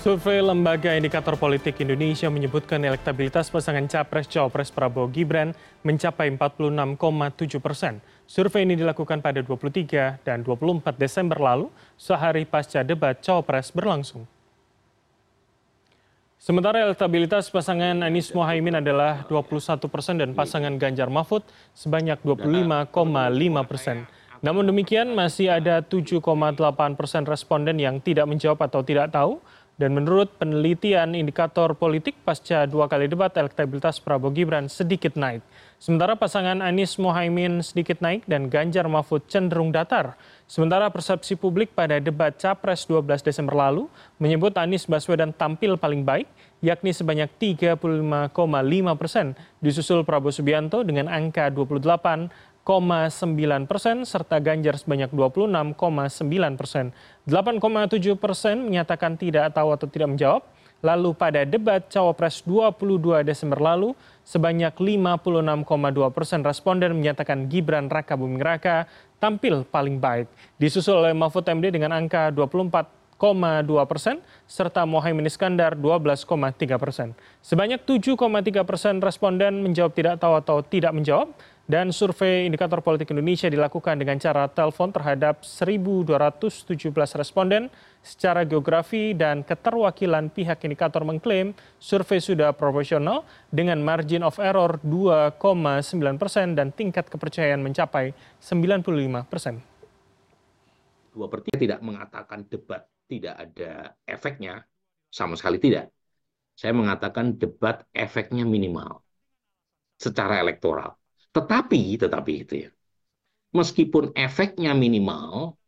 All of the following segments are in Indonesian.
Survei Lembaga Indikator Politik Indonesia menyebutkan elektabilitas pasangan Capres-Cawapres Prabowo Gibran mencapai 46,7 persen. Survei ini dilakukan pada 23 dan 24 Desember lalu, sehari pasca debat Cawapres berlangsung. Sementara elektabilitas pasangan Anies Mohaimin adalah 21 persen dan pasangan Ganjar Mahfud sebanyak 25,5 persen. Namun demikian masih ada 7,8 persen responden yang tidak menjawab atau tidak tahu dan menurut penelitian indikator politik pasca dua kali debat elektabilitas Prabowo Gibran sedikit naik. Sementara pasangan Anies Mohaimin sedikit naik dan Ganjar Mahfud cenderung datar. Sementara persepsi publik pada debat Capres 12 Desember lalu menyebut Anies Baswedan tampil paling baik, yakni sebanyak 35,5 persen, disusul Prabowo Subianto dengan angka 28 sembilan persen serta Ganjar sebanyak 26,9 persen. 8,7 persen menyatakan tidak tahu atau tidak menjawab. Lalu pada debat Cawapres 22 Desember lalu, sebanyak 56,2 persen responden menyatakan Gibran Raka Buming Raka tampil paling baik. Disusul oleh Mahfud MD dengan angka 24,2 persen, serta Mohaimin Iskandar 12,3 persen. Sebanyak 7,3 persen responden menjawab tidak tahu atau tidak menjawab, dan survei indikator politik Indonesia dilakukan dengan cara telepon terhadap 1.217 responden secara geografi dan keterwakilan pihak indikator mengklaim survei sudah proporsional dengan margin of error 2,9 persen dan tingkat kepercayaan mencapai 95 persen. Dua per tidak mengatakan debat tidak ada efeknya, sama sekali tidak. Saya mengatakan debat efeknya minimal secara elektoral tetapi, tetapi itu ya, meskipun efeknya minimal,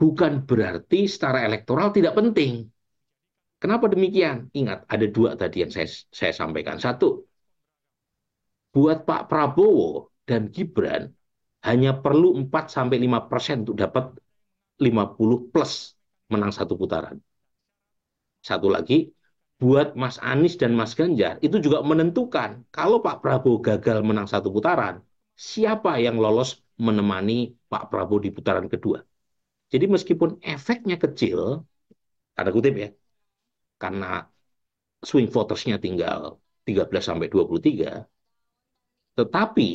bukan berarti secara elektoral tidak penting. Kenapa demikian? Ingat, ada dua tadi yang saya, saya sampaikan. Satu, buat Pak Prabowo dan Gibran hanya perlu 4-5 persen untuk dapat 50 plus menang satu putaran. Satu lagi, buat Mas Anies dan Mas Ganjar itu juga menentukan kalau Pak Prabowo gagal menang satu putaran, siapa yang lolos menemani Pak Prabowo di putaran kedua. Jadi meskipun efeknya kecil, tanda kutip ya, karena swing votersnya tinggal 13 sampai 23, tetapi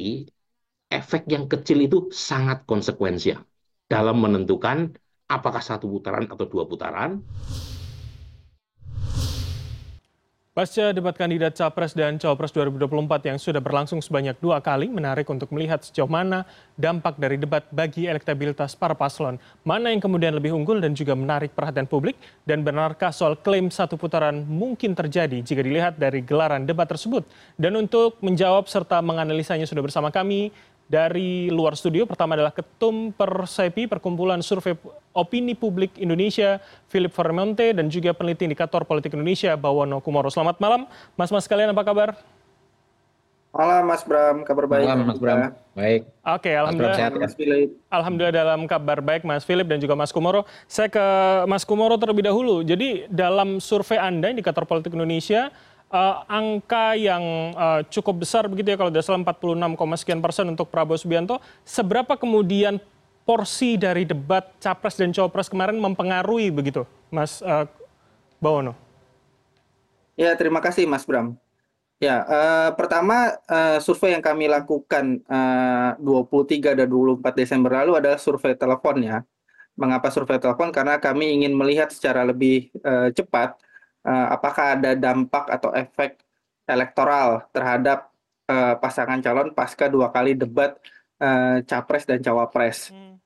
efek yang kecil itu sangat konsekuensial dalam menentukan apakah satu putaran atau dua putaran Pasca debat kandidat Capres dan Cawapres 2024 yang sudah berlangsung sebanyak dua kali, menarik untuk melihat sejauh mana dampak dari debat bagi elektabilitas para paslon. Mana yang kemudian lebih unggul dan juga menarik perhatian publik, dan benarkah soal klaim satu putaran mungkin terjadi jika dilihat dari gelaran debat tersebut. Dan untuk menjawab serta menganalisanya sudah bersama kami dari luar studio. Pertama adalah Ketum Persepi Perkumpulan Survei Opini Publik Indonesia, Philip Vermonte, dan juga peneliti indikator politik Indonesia, Bawono Kumoro. Selamat malam, mas-mas kalian apa kabar? Malam Mas Bram, kabar baik. Malam Mas Bram, baik. Oke, alhamdulillah. Mas, mas Philip. Alhamdulillah dalam kabar baik Mas Philip dan juga Mas Kumoro. Saya ke Mas Kumoro terlebih dahulu. Jadi dalam survei Anda, indikator politik Indonesia, angka yang uh, cukup besar begitu ya kalau tidak salah 46, sekian persen untuk Prabowo Subianto. Seberapa kemudian porsi dari debat capres dan cawapres kemarin mempengaruhi begitu, Mas uh, Bawono? Ya terima kasih Mas Bram. Ya uh, pertama uh, survei yang kami lakukan uh, 23 dan 24 Desember lalu adalah survei telepon ya. Mengapa survei telepon? Karena kami ingin melihat secara lebih uh, cepat apakah ada dampak atau efek elektoral terhadap uh, pasangan calon pasca dua kali debat uh, capres dan cawapres. Hmm.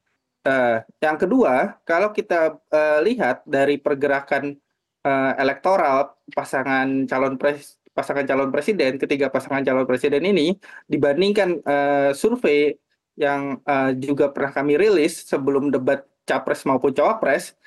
Uh, yang kedua, kalau kita uh, lihat dari pergerakan uh, elektoral pasangan calon pres pasangan calon presiden, ketiga pasangan calon presiden ini dibandingkan uh, survei yang uh, juga pernah kami rilis sebelum debat capres maupun cawapres,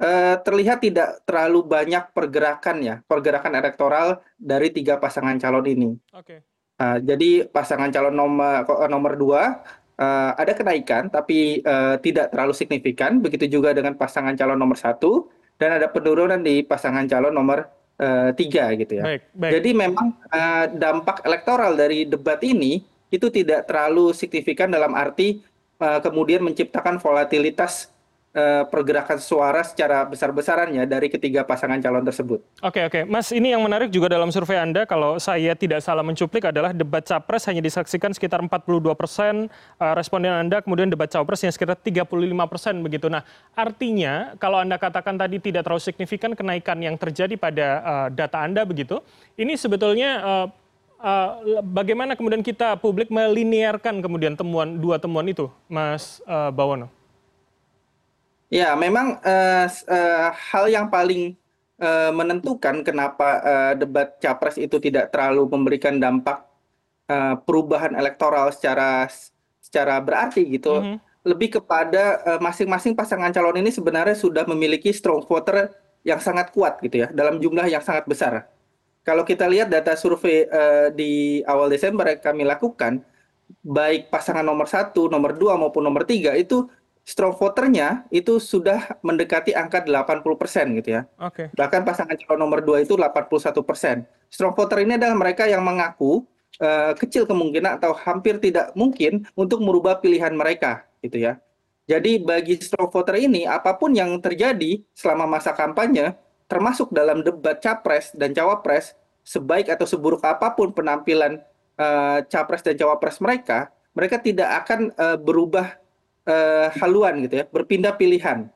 uh, terlihat tidak terlalu banyak pergerakan ya, pergerakan elektoral dari tiga pasangan calon ini. Oke. Uh, jadi pasangan calon nomor eh, nomor dua uh, ada kenaikan, tapi uh, tidak terlalu signifikan. Begitu juga dengan pasangan calon nomor satu dan ada penurunan di pasangan calon nomor uh, tiga gitu ya. Baik, baik. Jadi memang uh, dampak elektoral dari debat ini itu tidak terlalu signifikan dalam arti uh, kemudian menciptakan volatilitas pergerakan suara secara besar-besarannya dari ketiga pasangan calon tersebut. Oke oke, Mas ini yang menarik juga dalam survei Anda kalau saya tidak salah mencuplik adalah debat capres hanya disaksikan sekitar 42 persen uh, responden Anda, kemudian debat cawapres yang sekitar 35 persen begitu. Nah artinya kalau Anda katakan tadi tidak terlalu signifikan kenaikan yang terjadi pada uh, data Anda begitu, ini sebetulnya uh, Uh, bagaimana kemudian kita publik melinearkan kemudian temuan dua temuan itu, Mas uh, Bawono? Ya, memang uh, uh, hal yang paling uh, menentukan kenapa uh, debat capres itu tidak terlalu memberikan dampak uh, perubahan elektoral secara secara berarti gitu. Mm -hmm. Lebih kepada masing-masing uh, pasangan calon ini sebenarnya sudah memiliki strong voter yang sangat kuat gitu ya, dalam jumlah yang sangat besar. Kalau kita lihat data survei uh, di awal Desember yang kami lakukan, baik pasangan nomor satu, nomor dua maupun nomor tiga itu strong voternya itu sudah mendekati angka 80% gitu ya. Oke. Okay. Bahkan pasangan calon nomor 2 itu 81%. Strong voter ini adalah mereka yang mengaku uh, kecil kemungkinan atau hampir tidak mungkin untuk merubah pilihan mereka gitu ya. Jadi bagi strong voter ini apa pun yang terjadi selama masa kampanye termasuk dalam debat capres dan cawapres sebaik atau seburuk apa pun penampilan uh, capres dan cawapres mereka, mereka tidak akan uh, berubah haluan gitu ya, berpindah pilihan.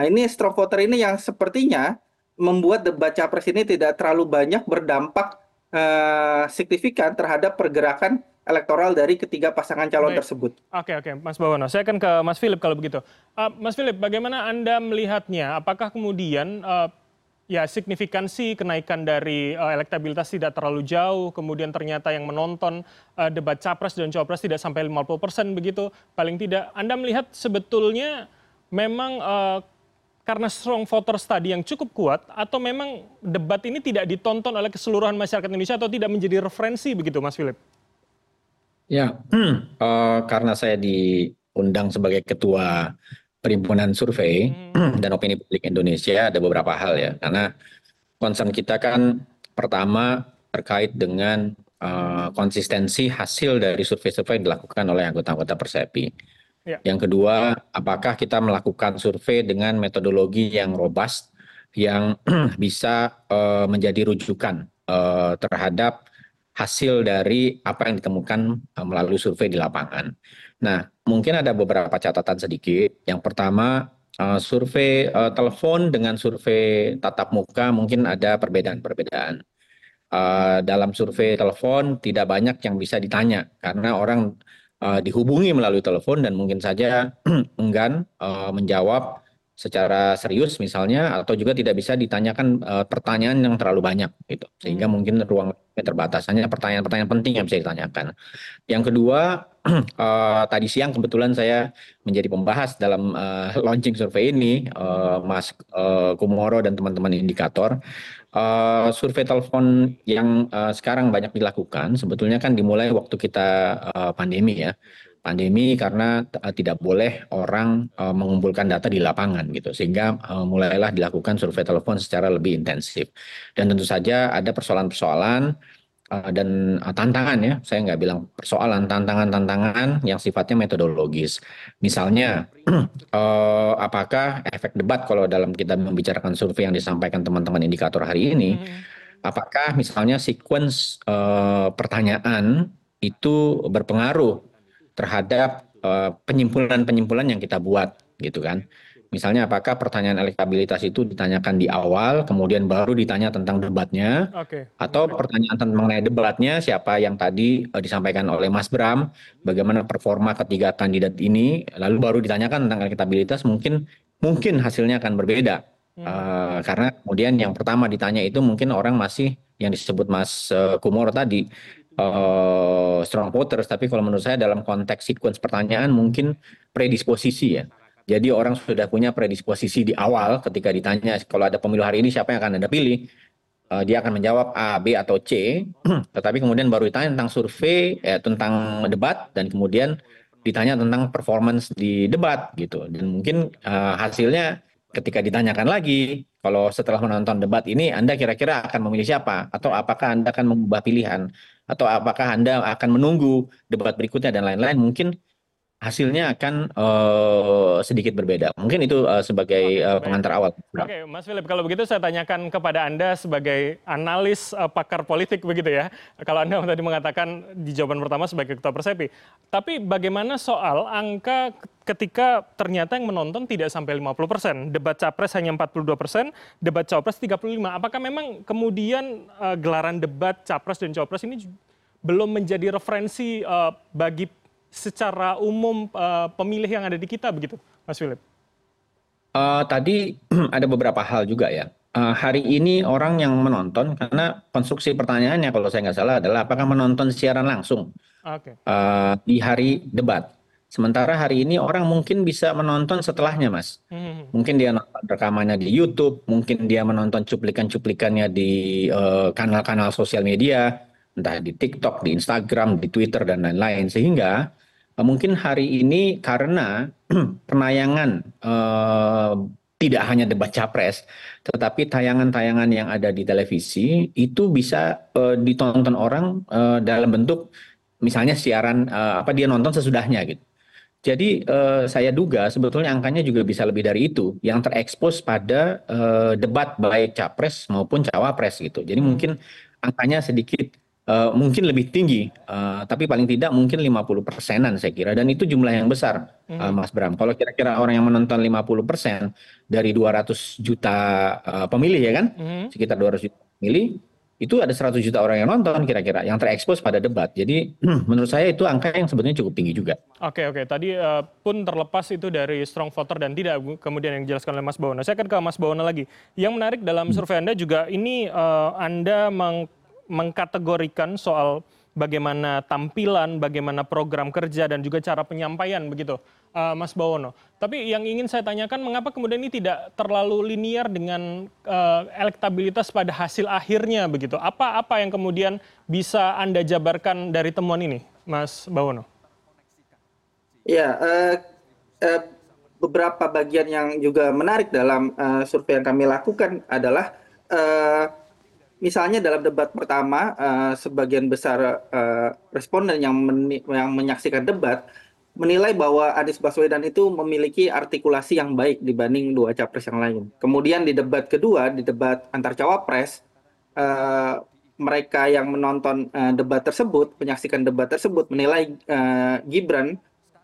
Nah ini strong voter ini yang sepertinya membuat debat capres ini tidak terlalu banyak berdampak uh, signifikan terhadap pergerakan elektoral dari ketiga pasangan calon Baik. tersebut. Oke oke, Mas Bawono. Saya akan ke Mas Philip kalau begitu. Uh, Mas Philip, bagaimana anda melihatnya? Apakah kemudian uh, ya signifikansi kenaikan dari uh, elektabilitas tidak terlalu jauh, kemudian ternyata yang menonton uh, debat capres dan cawapres tidak sampai 50 persen begitu, paling tidak. Anda melihat sebetulnya memang uh, karena strong voters tadi yang cukup kuat, atau memang debat ini tidak ditonton oleh keseluruhan masyarakat Indonesia atau tidak menjadi referensi begitu, Mas Philip? Ya, uh, karena saya diundang sebagai ketua Perhimpunan Survei hmm. dan Opini Publik Indonesia ada beberapa hal ya. Karena concern kita kan pertama terkait dengan uh, konsistensi hasil dari survei-survei yang dilakukan oleh anggota-anggota Persepi. Ya. Yang kedua, apakah kita melakukan survei dengan metodologi yang robust yang bisa uh, menjadi rujukan uh, terhadap hasil dari apa yang ditemukan uh, melalui survei di lapangan. Nah, mungkin ada beberapa catatan sedikit. Yang pertama, uh, survei uh, telepon dengan survei tatap muka mungkin ada perbedaan-perbedaan. Uh, dalam survei telepon tidak banyak yang bisa ditanya karena orang uh, dihubungi melalui telepon dan mungkin saja enggan uh, menjawab secara serius misalnya atau juga tidak bisa ditanyakan uh, pertanyaan yang terlalu banyak gitu sehingga hmm. mungkin ruang terbatas hanya pertanyaan-pertanyaan penting yang bisa ditanyakan. Yang kedua uh, tadi siang kebetulan saya menjadi pembahas dalam uh, launching survei ini uh, Mas uh, Kumoro dan teman-teman indikator uh, survei telepon yang uh, sekarang banyak dilakukan sebetulnya kan dimulai waktu kita uh, pandemi ya pandemi karena uh, tidak boleh orang uh, mengumpulkan data di lapangan gitu. Sehingga uh, mulailah dilakukan survei telepon secara lebih intensif. Dan tentu saja ada persoalan-persoalan uh, dan uh, tantangan ya. Saya nggak bilang persoalan tantangan-tantangan yang sifatnya metodologis. Misalnya uh, apakah efek debat kalau dalam kita membicarakan survei yang disampaikan teman-teman indikator hari ini hmm. apakah misalnya sequence uh, pertanyaan itu berpengaruh terhadap uh, penyimpulan-penyimpulan yang kita buat gitu kan. Misalnya apakah pertanyaan elektabilitas itu ditanyakan di awal, kemudian baru ditanya tentang debatnya, okay. atau pertanyaan tentang mengenai debatnya siapa yang tadi uh, disampaikan oleh Mas Bram, bagaimana performa ketiga kandidat ini, lalu baru ditanyakan tentang elektabilitas, mungkin mungkin hasilnya akan berbeda, hmm. uh, karena kemudian yang pertama ditanya itu mungkin orang masih yang disebut Mas uh, Kumor tadi uh, strong voters, tapi kalau menurut saya dalam konteks sequence pertanyaan mungkin predisposisi ya. Jadi orang sudah punya predisposisi di awal ketika ditanya kalau ada pemilu hari ini siapa yang akan Anda pilih, uh, dia akan menjawab A, B atau C, tetapi kemudian baru ditanya tentang survei, eh, tentang debat dan kemudian ditanya tentang performance di debat gitu. Dan mungkin uh, hasilnya ketika ditanyakan lagi, kalau setelah menonton debat ini Anda kira-kira akan memilih siapa atau apakah Anda akan mengubah pilihan? atau apakah Anda akan menunggu debat berikutnya dan lain-lain mungkin hasilnya akan uh, sedikit berbeda. Mungkin itu uh, sebagai uh, pengantar awal. Oke, okay, Mas Philip, kalau begitu saya tanyakan kepada Anda sebagai analis uh, pakar politik begitu ya. Kalau Anda tadi mengatakan di jawaban pertama sebagai ketua Persepi. Tapi bagaimana soal angka ketika ternyata yang menonton tidak sampai 50%, debat capres hanya 42%, debat cawapres 35%. Apakah memang kemudian uh, gelaran debat capres dan cawapres ini belum menjadi referensi uh, bagi secara umum uh, pemilih yang ada di kita begitu, Mas Philip? Uh, tadi ada beberapa hal juga ya. Uh, hari ini orang yang menonton karena konstruksi pertanyaannya kalau saya nggak salah adalah apakah menonton siaran langsung okay. uh, di hari debat. Sementara hari ini orang mungkin bisa menonton setelahnya, Mas. Hmm. Mungkin dia nonton rekamannya di YouTube, mungkin dia menonton cuplikan-cuplikannya di kanal-kanal uh, sosial media, entah di TikTok, di Instagram, di Twitter dan lain-lain. Sehingga Eh, mungkin hari ini karena penayangan eh, tidak hanya debat capres, tetapi tayangan-tayangan yang ada di televisi itu bisa eh, ditonton orang eh, dalam bentuk misalnya siaran eh, apa dia nonton sesudahnya gitu. Jadi eh, saya duga sebetulnya angkanya juga bisa lebih dari itu yang terekspos pada eh, debat baik capres maupun cawapres gitu. Jadi mungkin angkanya sedikit Uh, mungkin lebih tinggi, uh, tapi paling tidak mungkin 50 persenan saya kira, dan itu jumlah yang besar, uh, Mas Bram. Kalau kira-kira orang yang menonton 50 persen dari 200 juta uh, pemilih ya kan, mm. sekitar 200 juta pemilih, itu ada 100 juta orang yang nonton kira-kira, yang terekspos pada debat. Jadi menurut saya itu angka yang sebetulnya cukup tinggi juga. Oke oke, tadi uh, pun terlepas itu dari strong voter dan tidak kemudian yang dijelaskan oleh Mas Bawono. Saya akan ke Mas Bawono lagi. Yang menarik dalam survei Anda juga ini uh, Anda meng mengkategorikan soal bagaimana tampilan, bagaimana program kerja dan juga cara penyampaian begitu, uh, Mas Bawono. Tapi yang ingin saya tanyakan, mengapa kemudian ini tidak terlalu linier dengan uh, elektabilitas pada hasil akhirnya begitu? Apa apa yang kemudian bisa anda jabarkan dari temuan ini, Mas Bawono? Ya, uh, uh, beberapa bagian yang juga menarik dalam uh, survei yang kami lakukan adalah uh, misalnya dalam debat pertama uh, sebagian besar uh, responden yang, menyaksikan debat menilai bahwa Anies Baswedan itu memiliki artikulasi yang baik dibanding dua capres yang lain. Kemudian di debat kedua, di debat antar cawapres, uh, mereka yang menonton uh, debat tersebut, menyaksikan debat tersebut, menilai uh, Gibran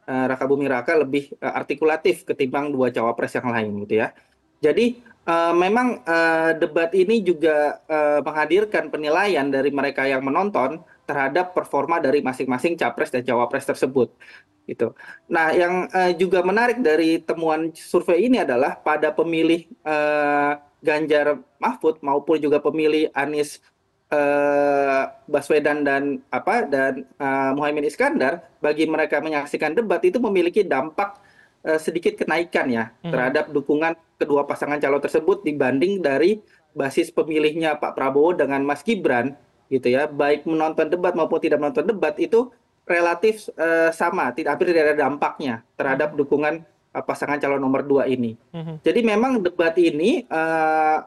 uh, Raka Buming Raka lebih uh, artikulatif ketimbang dua cawapres yang lain, gitu ya. Jadi memang uh, debat ini juga uh, menghadirkan penilaian dari mereka yang menonton terhadap performa dari masing-masing capres dan cawapres tersebut gitu. Nah, yang uh, juga menarik dari temuan survei ini adalah pada pemilih uh, Ganjar Mahfud maupun juga pemilih Anies uh, Baswedan dan apa dan uh, Muhaimin Iskandar bagi mereka menyaksikan debat itu memiliki dampak uh, sedikit kenaikan ya hmm. terhadap dukungan kedua pasangan calon tersebut dibanding dari basis pemilihnya Pak Prabowo dengan Mas Gibran gitu ya baik menonton debat maupun tidak menonton debat itu relatif uh, sama tidak hampir tidak ada dampaknya terhadap hmm. dukungan uh, pasangan calon nomor dua ini hmm. jadi memang debat ini uh,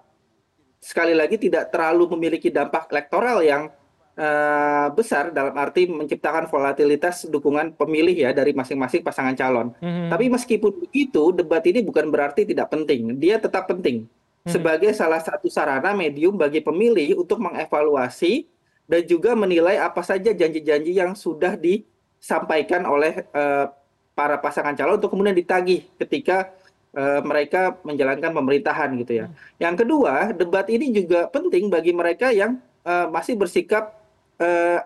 sekali lagi tidak terlalu memiliki dampak elektoral yang uh, besar dalam arti menciptakan volatilitas dukungan pemilih ya dari masing-masing pasangan calon. Hmm. Tapi meskipun begitu, debat ini bukan berarti tidak penting. Dia tetap penting hmm. sebagai salah satu sarana medium bagi pemilih untuk mengevaluasi dan juga menilai apa saja janji-janji yang sudah disampaikan oleh uh, para pasangan calon untuk kemudian ditagih ketika uh, mereka menjalankan pemerintahan gitu ya. Hmm. Yang kedua, debat ini juga penting bagi mereka yang uh, masih bersikap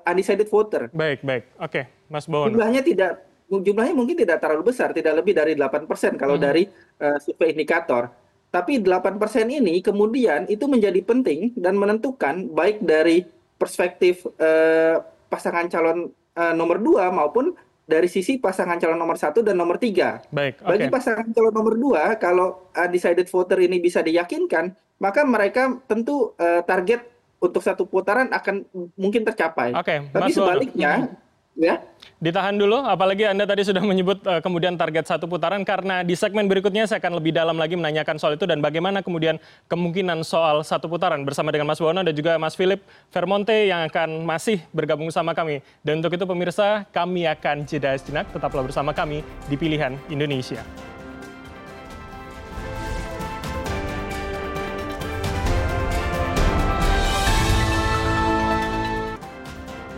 undecided voter. Baik, baik. Oke, Mas Bowono. Jumlahnya tidak jumlahnya mungkin tidak terlalu besar, tidak lebih dari 8% kalau hmm. dari uh, survei indikator. Tapi 8% ini kemudian itu menjadi penting dan menentukan baik dari perspektif uh, pasangan calon uh, nomor dua maupun dari sisi pasangan calon nomor satu dan nomor tiga. Baik, okay. Bagi pasangan calon nomor dua, kalau undecided voter ini bisa diyakinkan, maka mereka tentu uh, target untuk satu putaran akan mungkin tercapai. Okay, Tapi Mas sebaliknya, ya. Ditahan dulu, apalagi Anda tadi sudah menyebut uh, kemudian target satu putaran, karena di segmen berikutnya saya akan lebih dalam lagi menanyakan soal itu dan bagaimana kemudian kemungkinan soal satu putaran bersama dengan Mas Bono dan juga Mas Philip Vermonte yang akan masih bergabung sama kami. Dan untuk itu pemirsa, kami akan jeda sejenak, tetaplah bersama kami di Pilihan Indonesia.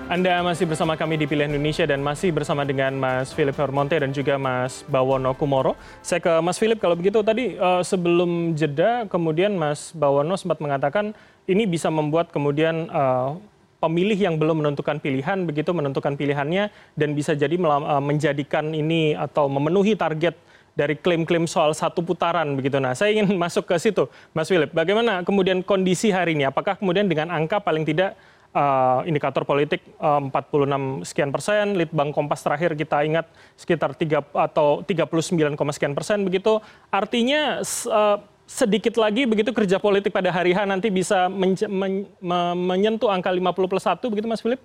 Anda masih bersama kami di Pilihan Indonesia dan masih bersama dengan Mas Philip Hermonte dan juga Mas Bawono Kumoro. Saya ke Mas Philip kalau begitu tadi uh, sebelum jeda kemudian Mas Bawono sempat mengatakan ini bisa membuat kemudian uh, pemilih yang belum menentukan pilihan begitu menentukan pilihannya dan bisa jadi uh, menjadikan ini atau memenuhi target dari klaim-klaim soal satu putaran begitu. Nah, saya ingin masuk ke situ, Mas Philip. Bagaimana kemudian kondisi hari ini? Apakah kemudian dengan angka paling tidak uh, indikator politik uh, 46 sekian persen, Litbang Kompas terakhir kita ingat sekitar 3 atau 39, sekian persen begitu. Artinya uh, sedikit lagi begitu kerja politik pada hari H nanti bisa men men menyentuh angka 50 plus 1 begitu Mas Philip?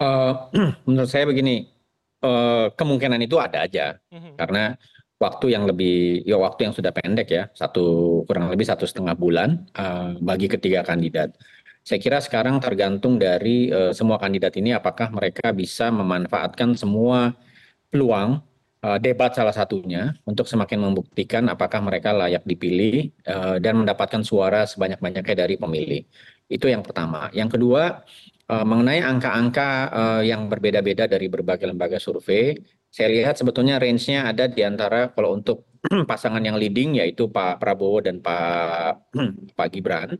Uh, menurut saya begini, uh, kemungkinan itu ada aja. Mm -hmm. Karena waktu yang lebih ya waktu yang sudah pendek ya satu kurang lebih satu setengah bulan uh, bagi ketiga kandidat saya kira sekarang tergantung dari uh, semua kandidat ini apakah mereka bisa memanfaatkan semua peluang uh, debat salah satunya untuk semakin membuktikan apakah mereka layak dipilih uh, dan mendapatkan suara sebanyak-banyaknya dari pemilih. Itu yang pertama. Yang kedua, uh, mengenai angka-angka uh, yang berbeda-beda dari berbagai lembaga survei, saya lihat sebetulnya range-nya ada di antara kalau untuk pasangan yang leading yaitu Pak Prabowo dan Pak Pak Gibran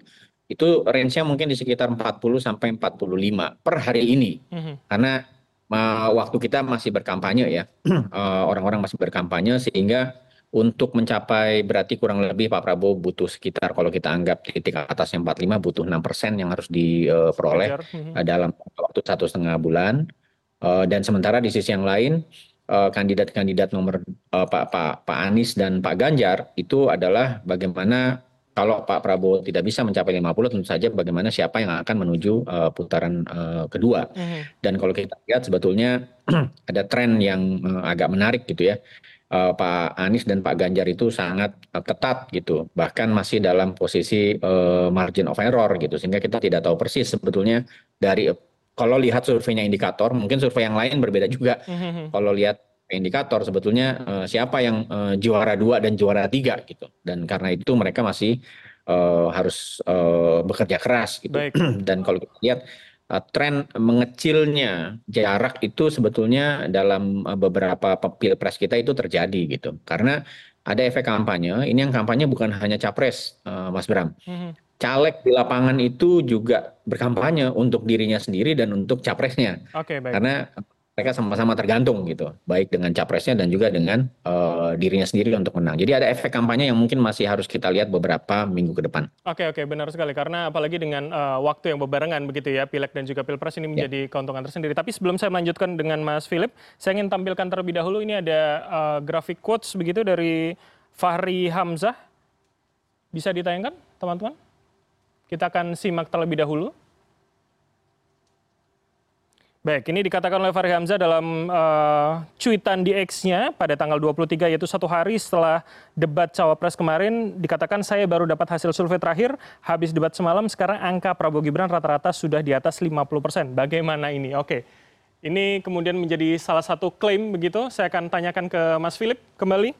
itu range-nya mungkin di sekitar 40 sampai 45 per hari ini. -hmm. Karena uh, waktu kita masih berkampanye ya. uh, orang-orang masih berkampanye sehingga untuk mencapai berarti kurang lebih Pak Prabowo butuh sekitar kalau kita anggap titik atasnya 45 butuh 6 persen yang harus diperoleh uh, uh, dalam waktu satu setengah bulan. Uh, dan sementara di sisi yang lain kandidat-kandidat nomor uh, Pak Pak Pak Anies dan Pak Ganjar itu adalah bagaimana kalau Pak Prabowo tidak bisa mencapai 50 tentu saja bagaimana siapa yang akan menuju uh, putaran uh, kedua. Mm. Dan kalau kita lihat sebetulnya ada tren yang uh, agak menarik gitu ya. Uh, Pak Anies dan Pak Ganjar itu sangat uh, ketat gitu, bahkan masih dalam posisi uh, margin of error gitu, sehingga kita tidak tahu persis sebetulnya dari kalau lihat surveinya indikator, mungkin survei yang lain berbeda juga. Mm -hmm. Kalau lihat indikator sebetulnya uh, siapa yang uh, juara dua dan juara tiga gitu dan karena itu mereka masih uh, harus uh, bekerja keras gitu Baik. dan kalau kita lihat uh, tren mengecilnya jarak itu sebetulnya dalam uh, beberapa pilpres kita itu terjadi gitu karena ada efek kampanye ini yang kampanye bukan hanya capres uh, Mas Bram -hmm. caleg di lapangan itu juga berkampanye untuk dirinya sendiri dan untuk capresnya okay, baik. karena mereka sama-sama tergantung gitu, baik dengan capresnya dan juga dengan uh, dirinya sendiri untuk menang. Jadi ada efek kampanye yang mungkin masih harus kita lihat beberapa minggu ke depan. Oke oke benar sekali karena apalagi dengan uh, waktu yang berbarengan begitu ya pileg dan juga pilpres ini ya. menjadi ya. keuntungan tersendiri. Tapi sebelum saya melanjutkan dengan Mas Philip, saya ingin tampilkan terlebih dahulu ini ada uh, grafik quotes begitu dari Fahri Hamzah. Bisa ditayangkan teman-teman? Kita akan simak terlebih dahulu. Baik, ini dikatakan oleh Fahri Hamzah dalam uh, cuitan di X-nya pada tanggal 23 yaitu satu hari setelah debat cawapres kemarin dikatakan saya baru dapat hasil survei terakhir habis debat semalam sekarang angka Prabowo Gibran rata-rata sudah di atas 50 persen. Bagaimana ini? Oke, ini kemudian menjadi salah satu klaim begitu. Saya akan tanyakan ke Mas Philip kembali.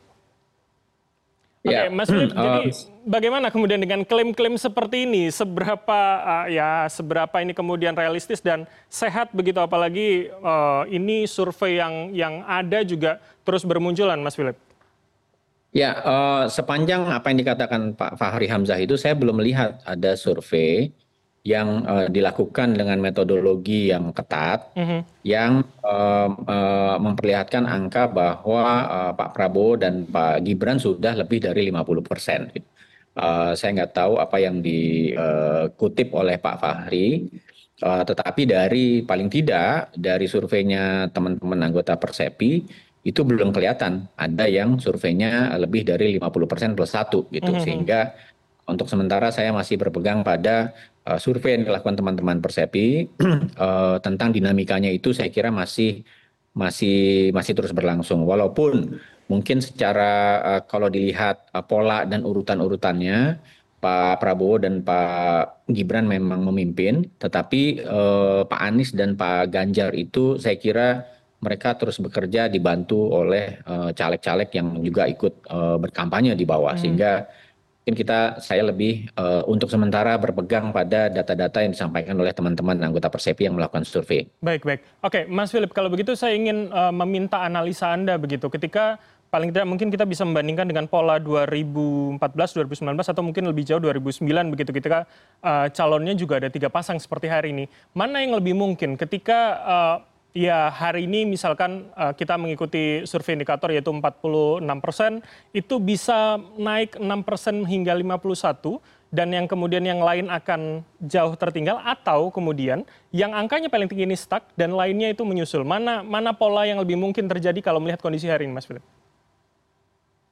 Oke, okay, ya. Mas Philip, uh, jadi bagaimana kemudian dengan klaim-klaim seperti ini? Seberapa uh, ya seberapa ini kemudian realistis dan sehat begitu apalagi uh, ini survei yang yang ada juga terus bermunculan, Mas Philip? Ya, uh, sepanjang apa yang dikatakan Pak Fahri Hamzah itu saya belum melihat ada survei yang uh, dilakukan dengan metodologi yang ketat, mm -hmm. yang uh, uh, memperlihatkan angka bahwa uh, Pak Prabowo dan Pak Gibran sudah lebih dari 50 persen. Uh, saya nggak tahu apa yang dikutip uh, oleh Pak Fahri, uh, tetapi dari paling tidak dari surveinya teman-teman anggota Persepi itu belum kelihatan ada yang surveinya lebih dari 50 persen plus satu gitu, mm -hmm. sehingga untuk sementara saya masih berpegang pada survei yang dilakukan teman-teman Persepi uh, tentang dinamikanya itu saya kira masih masih masih terus berlangsung. Walaupun mungkin secara uh, kalau dilihat uh, pola dan urutan-urutannya Pak Prabowo dan Pak Gibran memang memimpin, tetapi eh, Pak Anies dan Pak Ganjar itu saya kira mereka terus bekerja dibantu oleh eh, caleg-caleg yang juga ikut eh, berkampanye di bawah, hmm. sehingga mungkin kita saya lebih uh, untuk sementara berpegang pada data-data yang disampaikan oleh teman-teman anggota Persepi yang melakukan survei. Baik, baik. Oke, Mas Philip, kalau begitu saya ingin uh, meminta analisa Anda begitu. Ketika paling tidak mungkin kita bisa membandingkan dengan pola 2014, 2019 atau mungkin lebih jauh 2009 begitu ketika uh, calonnya juga ada tiga pasang seperti hari ini. Mana yang lebih mungkin ketika uh, ya hari ini misalkan uh, kita mengikuti survei indikator yaitu 46 persen itu bisa naik 6 persen hingga 51 dan yang kemudian yang lain akan jauh tertinggal atau kemudian yang angkanya paling tinggi ini stuck dan lainnya itu menyusul mana mana pola yang lebih mungkin terjadi kalau melihat kondisi hari ini Mas Philip?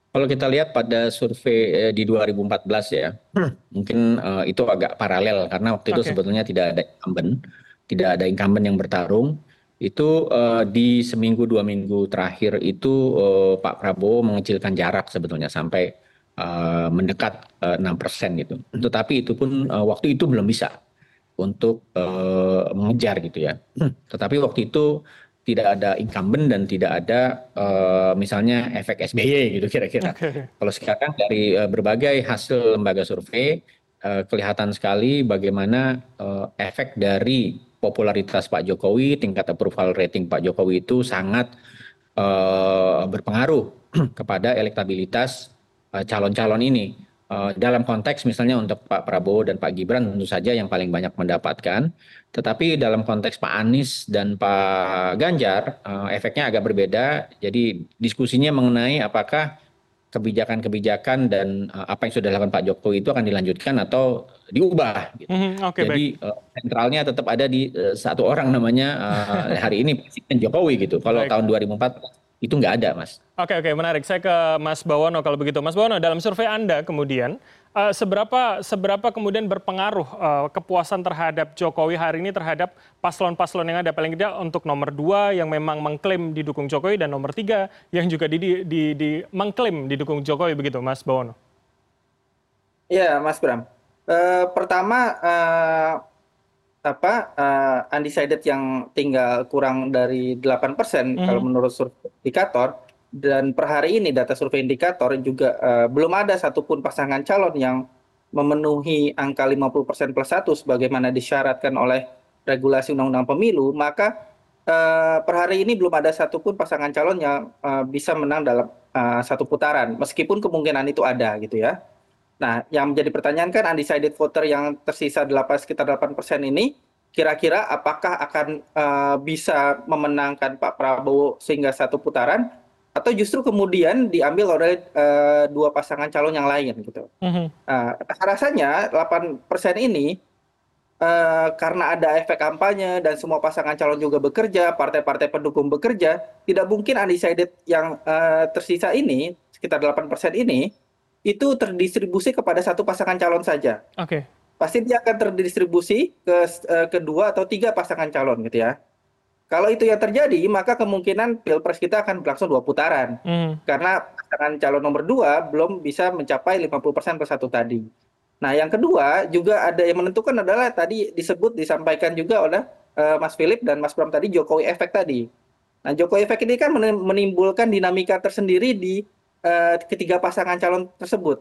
Kalau kita lihat pada survei eh, di 2014 ya, hmm. mungkin uh, itu agak paralel karena waktu itu sebetulnya tidak ada incumbent, tidak ada incumbent yang bertarung. Itu uh, di seminggu dua minggu terakhir itu uh, Pak Prabowo mengecilkan jarak sebetulnya sampai uh, mendekat enam uh, persen gitu. Tetapi itu pun uh, waktu itu belum bisa untuk uh, mengejar gitu ya. Tetapi waktu itu tidak ada incumbent dan tidak ada uh, misalnya efek SBY gitu kira-kira. Okay. Kalau sekarang dari uh, berbagai hasil lembaga survei kelihatan sekali bagaimana uh, efek dari popularitas Pak Jokowi, tingkat approval rating Pak Jokowi itu sangat uh, berpengaruh kepada elektabilitas calon-calon ini. Dalam konteks misalnya untuk Pak Prabowo dan Pak Gibran tentu saja yang paling banyak mendapatkan, tetapi dalam konteks Pak Anies dan Pak Ganjar efeknya agak berbeda. Jadi diskusinya mengenai apakah kebijakan-kebijakan dan uh, apa yang sudah dilakukan Pak Jokowi itu akan dilanjutkan atau diubah. Gitu. Mm -hmm, okay, Jadi uh, sentralnya tetap ada di uh, satu orang namanya uh, hari ini Presiden Jokowi gitu. Kalau tahun 2004 itu nggak ada, Mas. Oke, oke, menarik. Saya ke Mas Bawono kalau begitu. Mas Bawono, dalam survei Anda kemudian, uh, seberapa seberapa kemudian berpengaruh uh, kepuasan terhadap Jokowi hari ini terhadap paslon-paslon yang ada? Paling tidak untuk nomor dua yang memang mengklaim didukung Jokowi dan nomor tiga yang juga di, di, di, di mengklaim didukung Jokowi begitu, Mas Bawono? Iya, Mas Bram. Uh, pertama, uh, apa uh, undecided yang tinggal kurang dari 8% persen mm. kalau menurut survei indikator dan per hari ini data survei indikator juga uh, belum ada satupun pasangan calon yang memenuhi angka 50% plus satu sebagaimana disyaratkan oleh regulasi undang-undang pemilu maka uh, per hari ini belum ada satupun pasangan calon yang uh, bisa menang dalam satu putaran meskipun kemungkinan itu ada gitu ya. Nah, yang menjadi pertanyaan kan undecided voter yang tersisa 8, sekitar 8 persen ini, kira-kira apakah akan uh, bisa memenangkan Pak Prabowo sehingga satu putaran, atau justru kemudian diambil oleh uh, dua pasangan calon yang lain gitu. Mm-hmm. Uh, rasanya 8 persen ini uh, karena ada efek kampanye dan semua pasangan calon juga bekerja, partai-partai pendukung bekerja, tidak mungkin undecided yang uh, tersisa ini sekitar 8 persen ini itu terdistribusi kepada satu pasangan calon saja. Oke. Okay. Pasti dia akan terdistribusi ke uh, kedua atau tiga pasangan calon gitu ya. Kalau itu yang terjadi, maka kemungkinan pilpres kita akan berlangsung dua putaran. Mm. Karena pasangan calon nomor dua belum bisa mencapai 50% per satu tadi. Nah, yang kedua juga ada yang menentukan adalah tadi disebut disampaikan juga oleh uh, Mas Philip dan Mas Bram tadi Jokowi efek tadi. Nah, Jokowi efek ini kan menimbulkan dinamika tersendiri di uh, ketiga pasangan calon tersebut.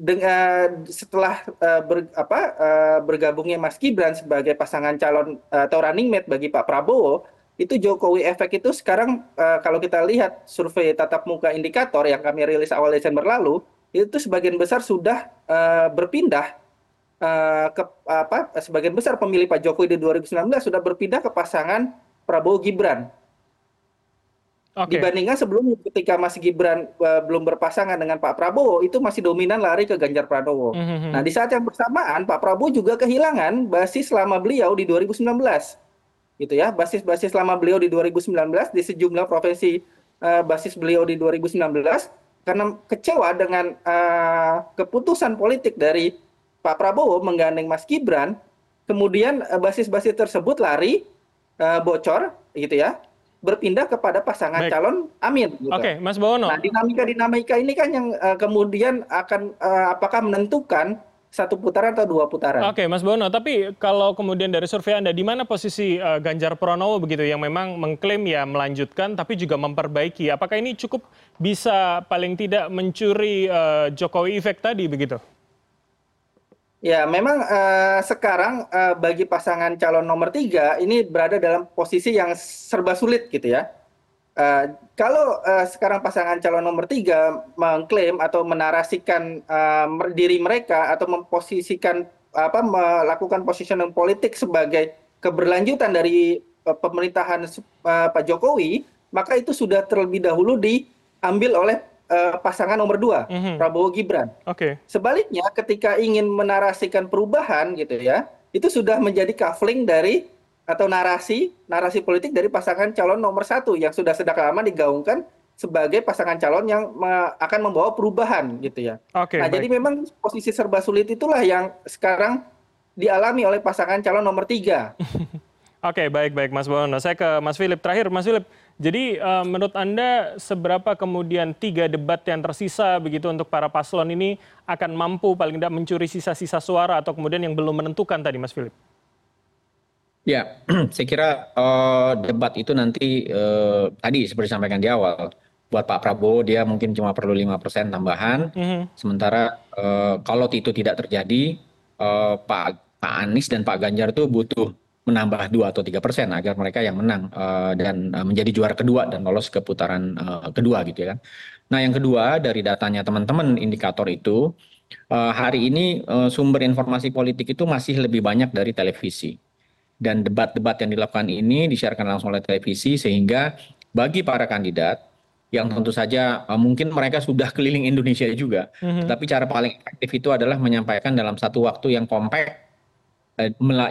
Dengan setelah uh, ber, apa, uh, bergabungnya Mas Gibran sebagai pasangan calon uh, atau running mate bagi Pak Prabowo, itu Jokowi efek itu sekarang uh, kalau kita lihat survei tatap muka indikator yang kami rilis awal Desember lalu, itu sebagian besar sudah uh, berpindah uh, ke apa sebagian besar pemilih Pak Jokowi di 2019 sudah berpindah ke pasangan Prabowo Gibran Okay. Dibandingkan sebelumnya ketika Mas Gibran uh, belum berpasangan dengan Pak Prabowo itu masih dominan lari ke Ganjar Pranowo. Mm -hmm. Nah di saat yang bersamaan Pak Prabowo juga kehilangan basis lama beliau di 2019, gitu ya basis-basis lama beliau di 2019 di sejumlah provinsi uh, basis beliau di 2019 karena kecewa dengan uh, keputusan politik dari Pak Prabowo menggandeng Mas Gibran, kemudian basis-basis tersebut lari uh, bocor gitu ya berpindah kepada pasangan Baik. calon Amin. Gitu. Oke, Mas Bawono. Nah, dinamika-dinamika ini kan yang uh, kemudian akan uh, apakah menentukan satu putaran atau dua putaran. Oke, Mas Bono. Tapi kalau kemudian dari survei Anda, di mana posisi uh, Ganjar Pranowo begitu yang memang mengklaim ya melanjutkan, tapi juga memperbaiki. Apakah ini cukup bisa paling tidak mencuri uh, Jokowi efek tadi begitu? Ya, memang uh, sekarang uh, bagi pasangan calon nomor tiga ini berada dalam posisi yang serba sulit gitu ya. Uh, kalau sekarang pasangan calon nomor tiga mengklaim atau menarasikan diri mereka atau memposisikan apa melakukan positioning politik sebagai keberlanjutan dari pemerintahan Pak Jokowi, maka itu sudah terlebih dahulu diambil oleh uh, pasangan nomor dua, mm -hmm. Prabowo Gibran. Oke. Okay. Sebaliknya, ketika ingin menarasikan perubahan gitu ya, itu sudah menjadi kafling dari atau narasi narasi politik dari pasangan calon nomor satu yang sudah sejak lama digaungkan sebagai pasangan calon yang akan membawa perubahan gitu ya. Oke. nah baik. jadi memang posisi serba sulit itulah yang sekarang dialami oleh pasangan calon nomor tiga. Oke, baik baik Mas Bono. Saya ke Mas Philip terakhir, Mas Philip. Jadi uh, menurut Anda seberapa kemudian tiga debat yang tersisa begitu untuk para paslon ini akan mampu paling tidak mencuri sisa-sisa suara atau kemudian yang belum menentukan tadi, Mas Philip? Ya, saya kira uh, debat itu nanti uh, tadi seperti disampaikan di awal, buat Pak Prabowo dia mungkin cuma perlu lima persen tambahan, mm -hmm. sementara uh, kalau itu tidak terjadi, uh, Pak Pak Anies dan Pak Ganjar itu butuh menambah dua atau tiga persen agar mereka yang menang uh, dan uh, menjadi juara kedua dan lolos ke putaran uh, kedua gitu ya kan. Nah yang kedua dari datanya teman-teman indikator itu uh, hari ini uh, sumber informasi politik itu masih lebih banyak dari televisi dan debat-debat yang dilakukan ini disiarkan langsung oleh televisi sehingga bagi para kandidat yang tentu saja uh, mungkin mereka sudah keliling Indonesia juga, mm-hmm. tapi cara paling efektif itu adalah menyampaikan dalam satu waktu yang kompak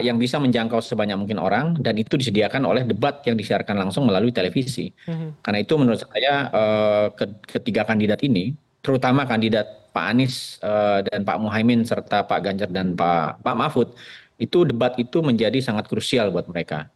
yang bisa menjangkau sebanyak mungkin orang dan itu disediakan oleh debat yang disiarkan langsung melalui televisi. Mm-hmm. Karena itu menurut saya uh, ketiga kandidat ini, terutama kandidat Pak Anies uh, dan Pak Muhaimin serta Pak Ganjar dan Pak Pak Mahfud itu debat itu menjadi sangat krusial buat mereka.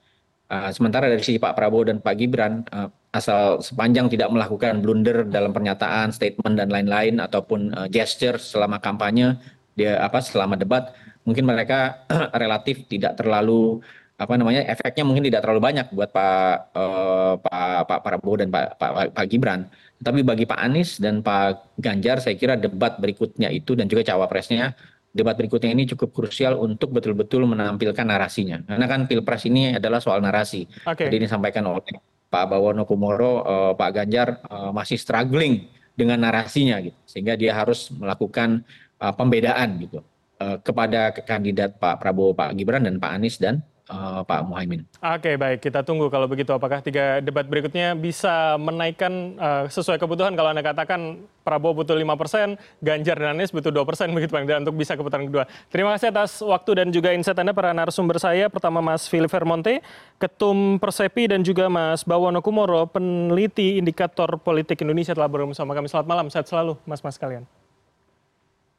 Sementara dari sisi Pak Prabowo dan Pak Gibran, asal sepanjang tidak melakukan blunder dalam pernyataan, statement dan lain-lain ataupun uh, gesture selama kampanye, dia apa selama debat, mungkin mereka relatif tidak terlalu apa namanya efeknya mungkin tidak terlalu banyak buat Pak uh, Pak Pak Prabowo dan Pak Pak, Pak Gibran. Tapi bagi Pak Anies dan Pak Ganjar, saya kira debat berikutnya itu dan juga cawapresnya debat berikutnya ini cukup krusial untuk betul-betul menampilkan narasinya. Karena kan pilpres ini adalah soal narasi. Okay. Jadi disampaikan oleh Pak Bawono Kumoro, uh, Pak Ganjar uh, masih struggling dengan narasinya gitu, sehingga dia harus melakukan uh, pembedaan gitu uh, kepada kandidat Pak Prabowo, Pak Gibran dan Pak Anies dan uh, Pak Muhaimin. Oke baik kita tunggu kalau begitu apakah tiga debat berikutnya bisa menaikkan uh, sesuai kebutuhan kalau anda katakan Prabowo butuh lima persen, Ganjar dan Anies butuh dua persen begitu paling untuk bisa ke putaran kedua. Terima kasih atas waktu dan juga insight anda para narasumber saya. Pertama Mas Philip Vermonte, Ketum Persepi dan juga Mas Bawono Kumoro, peneliti indikator politik Indonesia telah bergabung bersama kami. Selamat malam, sehat selalu mas-mas kalian.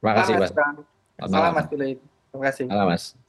Terima kasih Mas. Selamat Mas Philip. Terima kasih. Selamat Mas.